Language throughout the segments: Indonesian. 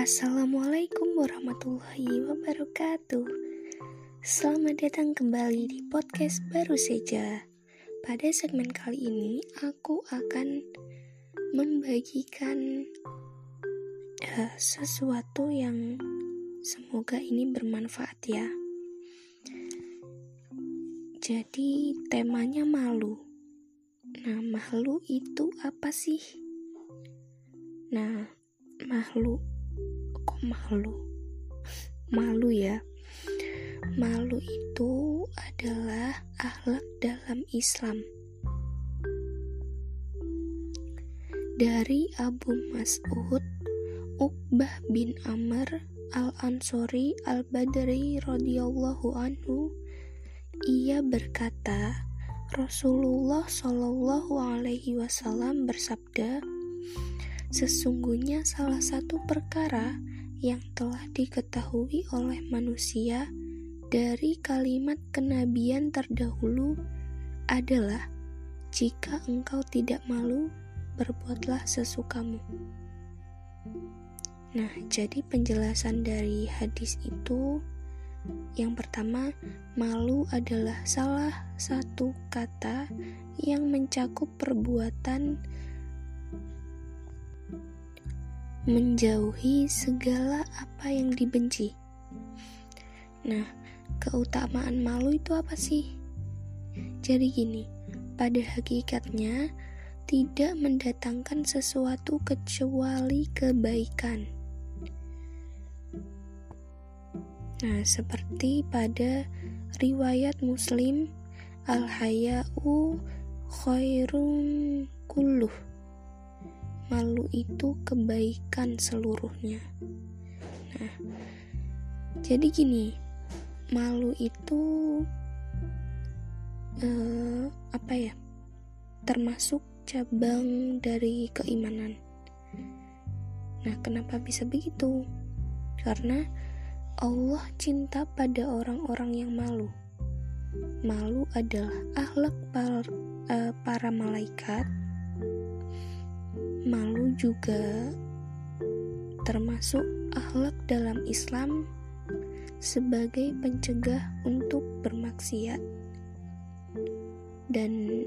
Assalamualaikum warahmatullahi wabarakatuh. Selamat datang kembali di podcast baru saja. Pada segmen kali ini, aku akan membagikan uh, sesuatu yang semoga ini bermanfaat ya. Jadi, temanya malu. Nah, malu itu apa sih? Nah, malu kok malu? Malu ya. Malu itu adalah akhlak dalam Islam. Dari Abu Mas'ud Uqbah bin Amr Al-Ansori Al-Badri radhiyallahu anhu ia berkata Rasulullah Shallallahu alaihi wasallam bersabda Sesungguhnya salah satu perkara yang telah diketahui oleh manusia dari kalimat kenabian terdahulu adalah jika engkau tidak malu, berbuatlah sesukamu. Nah, jadi penjelasan dari hadis itu yang pertama, malu adalah salah satu kata yang mencakup perbuatan menjauhi segala apa yang dibenci. Nah, keutamaan malu itu apa sih? Jadi gini, pada hakikatnya tidak mendatangkan sesuatu kecuali kebaikan. Nah, seperti pada riwayat Muslim, al-haya'u khairun kulluh. Malu itu kebaikan seluruhnya. Nah, jadi gini, malu itu uh, apa ya termasuk cabang dari keimanan. Nah kenapa bisa begitu? Karena Allah cinta pada orang-orang yang malu. Malu adalah akhlak para, uh, para malaikat malu juga termasuk akhlak dalam Islam sebagai pencegah untuk bermaksiat. Dan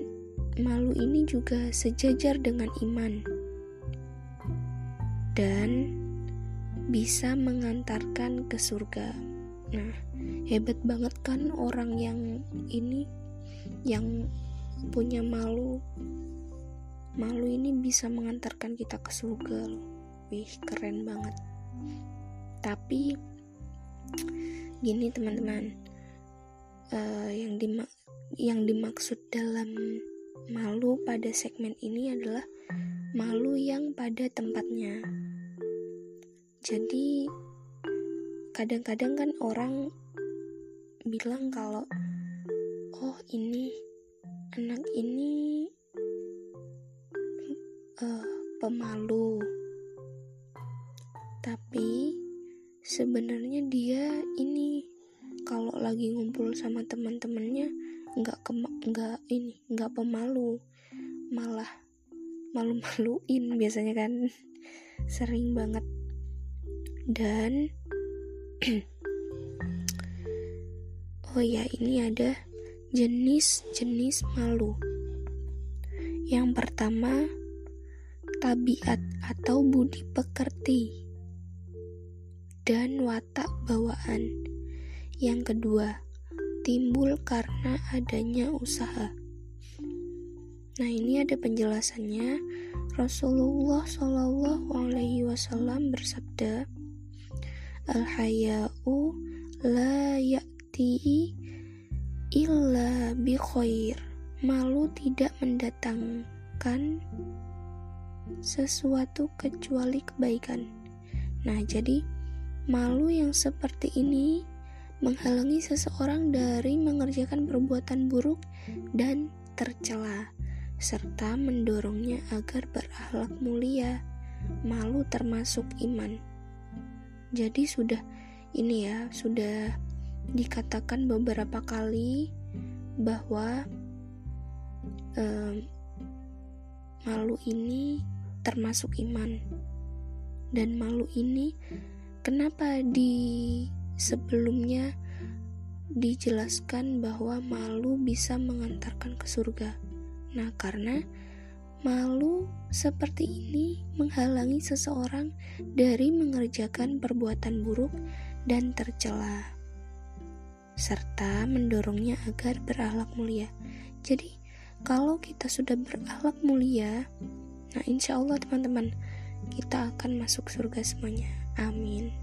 malu ini juga sejajar dengan iman dan bisa mengantarkan ke surga. Nah, hebat banget kan orang yang ini yang punya malu. Malu ini bisa mengantarkan kita ke surga loh. Wih, keren banget. Tapi gini teman-teman uh, yang dimak yang dimaksud dalam malu pada segmen ini adalah malu yang pada tempatnya jadi kadang-kadang kan orang bilang kalau oh ini anak ini lagi ngumpul sama teman-temannya nggak nggak ini nggak pemalu. Malah malu-maluin biasanya kan. Sering banget. Dan oh ya ini ada jenis-jenis malu. Yang pertama tabiat atau budi pekerti dan watak bawaan. Yang kedua, timbul karena adanya usaha. Nah, ini ada penjelasannya. Rasulullah Shallallahu alaihi wasallam bersabda, "Al-haya'u la ya'ti illa bi khair." Malu tidak mendatangkan sesuatu kecuali kebaikan. Nah, jadi Malu yang seperti ini menghalangi seseorang dari mengerjakan perbuatan buruk dan tercela, serta mendorongnya agar berakhlak mulia. Malu termasuk iman. Jadi sudah ini ya, sudah dikatakan beberapa kali bahwa um, malu ini termasuk iman dan malu ini kenapa di sebelumnya dijelaskan bahwa malu bisa mengantarkan ke surga. Nah, karena malu seperti ini menghalangi seseorang dari mengerjakan perbuatan buruk dan tercela, serta mendorongnya agar berakhlak mulia. Jadi, kalau kita sudah berakhlak mulia, nah insya Allah teman-teman, kita akan masuk surga semuanya. Amin.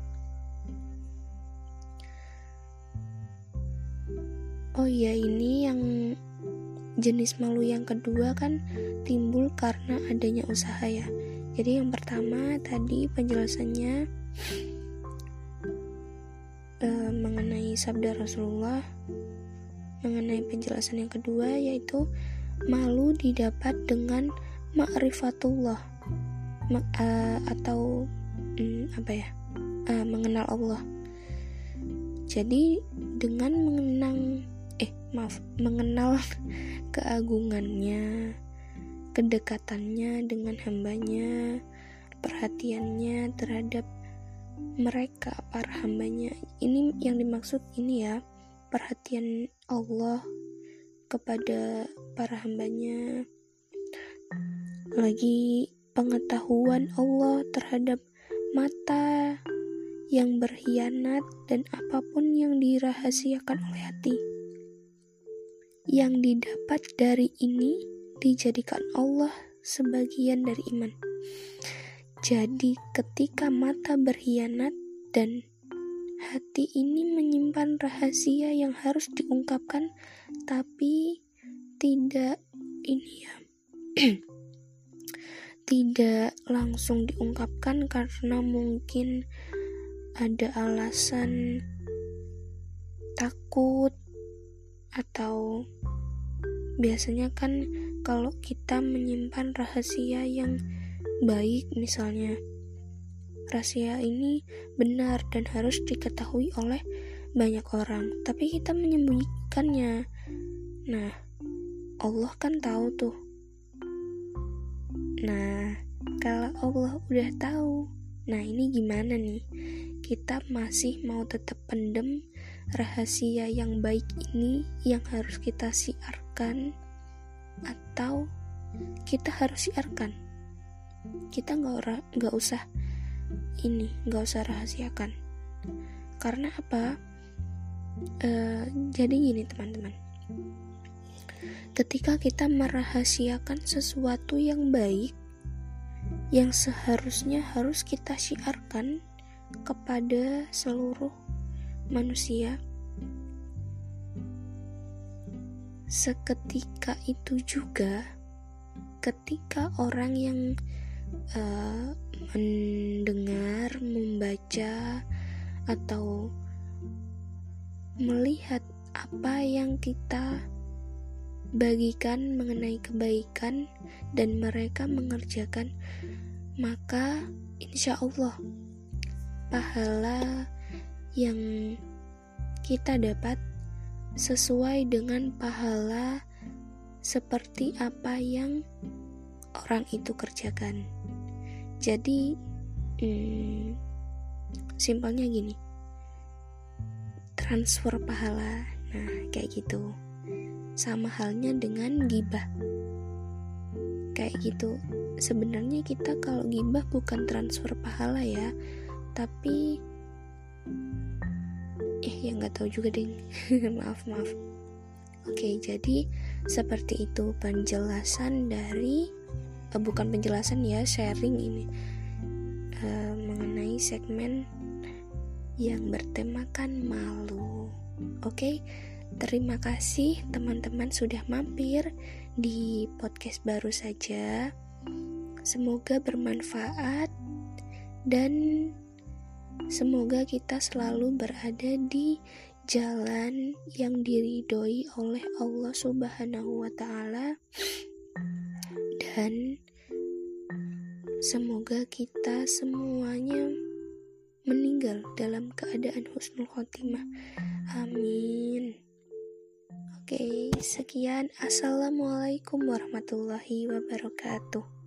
Oh iya, ini yang jenis malu yang kedua kan timbul karena adanya usaha ya. Jadi yang pertama tadi penjelasannya uh, mengenai sabda Rasulullah mengenai penjelasan yang kedua yaitu malu didapat dengan ma'rifatullah ma uh, atau um, apa ya uh, mengenal Allah jadi dengan mengenang maaf mengenal keagungannya kedekatannya dengan hambanya perhatiannya terhadap mereka para hambanya. Ini yang dimaksud ini ya perhatian Allah kepada para hambanya. Lagi pengetahuan Allah terhadap mata yang berkhianat dan apa pun yang dirahasiakan oleh hati yang didapat dari ini dijadikan Allah sebagian dari iman. Jadi, ketika mata berkhianat dan hati ini menyimpan rahasia yang harus diungkapkan, tapi tidak ini ya, tidak langsung diungkapkan karena mungkin ada alasan takut atau biasanya kan kalau kita menyimpan rahasia yang baik misalnya rahasia ini benar dan harus diketahui oleh banyak orang tapi kita menyembunyikannya. Nah Allah kan tahu tuh. Nah kalau Allah udah tahu nah ini gimana nih? Kita masih mau tetap pendem rahasia yang baik ini yang harus kita siarkan atau kita harus siarkan? Kita nggak nggak usah ini nggak usah rahasiakan. Karena apa? E, jadi gini teman-teman. Ketika kita merahasiakan sesuatu yang baik yang seharusnya harus kita siarkan kepada seluruh manusia. Seketika itu juga, ketika orang yang uh, mendengar, membaca, atau melihat apa yang kita bagikan mengenai kebaikan dan mereka mengerjakan, maka insya Allah pahala yang kita dapat sesuai dengan pahala seperti apa yang orang itu kerjakan. Jadi, hmm, simpelnya gini, transfer pahala. Nah, kayak gitu. Sama halnya dengan gibah. Kayak gitu. Sebenarnya kita kalau gibah bukan transfer pahala ya, tapi eh ya nggak tahu juga deh. Maaf maaf. Oke jadi seperti itu penjelasan dari uh, bukan penjelasan ya sharing ini. Uh, mengenai segmen yang bertemakan malu. Oke terima kasih teman-teman sudah mampir di podcast baru saja. Semoga bermanfaat dan Semoga kita selalu berada di jalan yang diridhoi oleh Allah Subhanahu wa taala dan semoga kita semuanya meninggal dalam keadaan husnul khotimah. Amin. Oke, sekian. Assalamualaikum warahmatullahi wabarakatuh.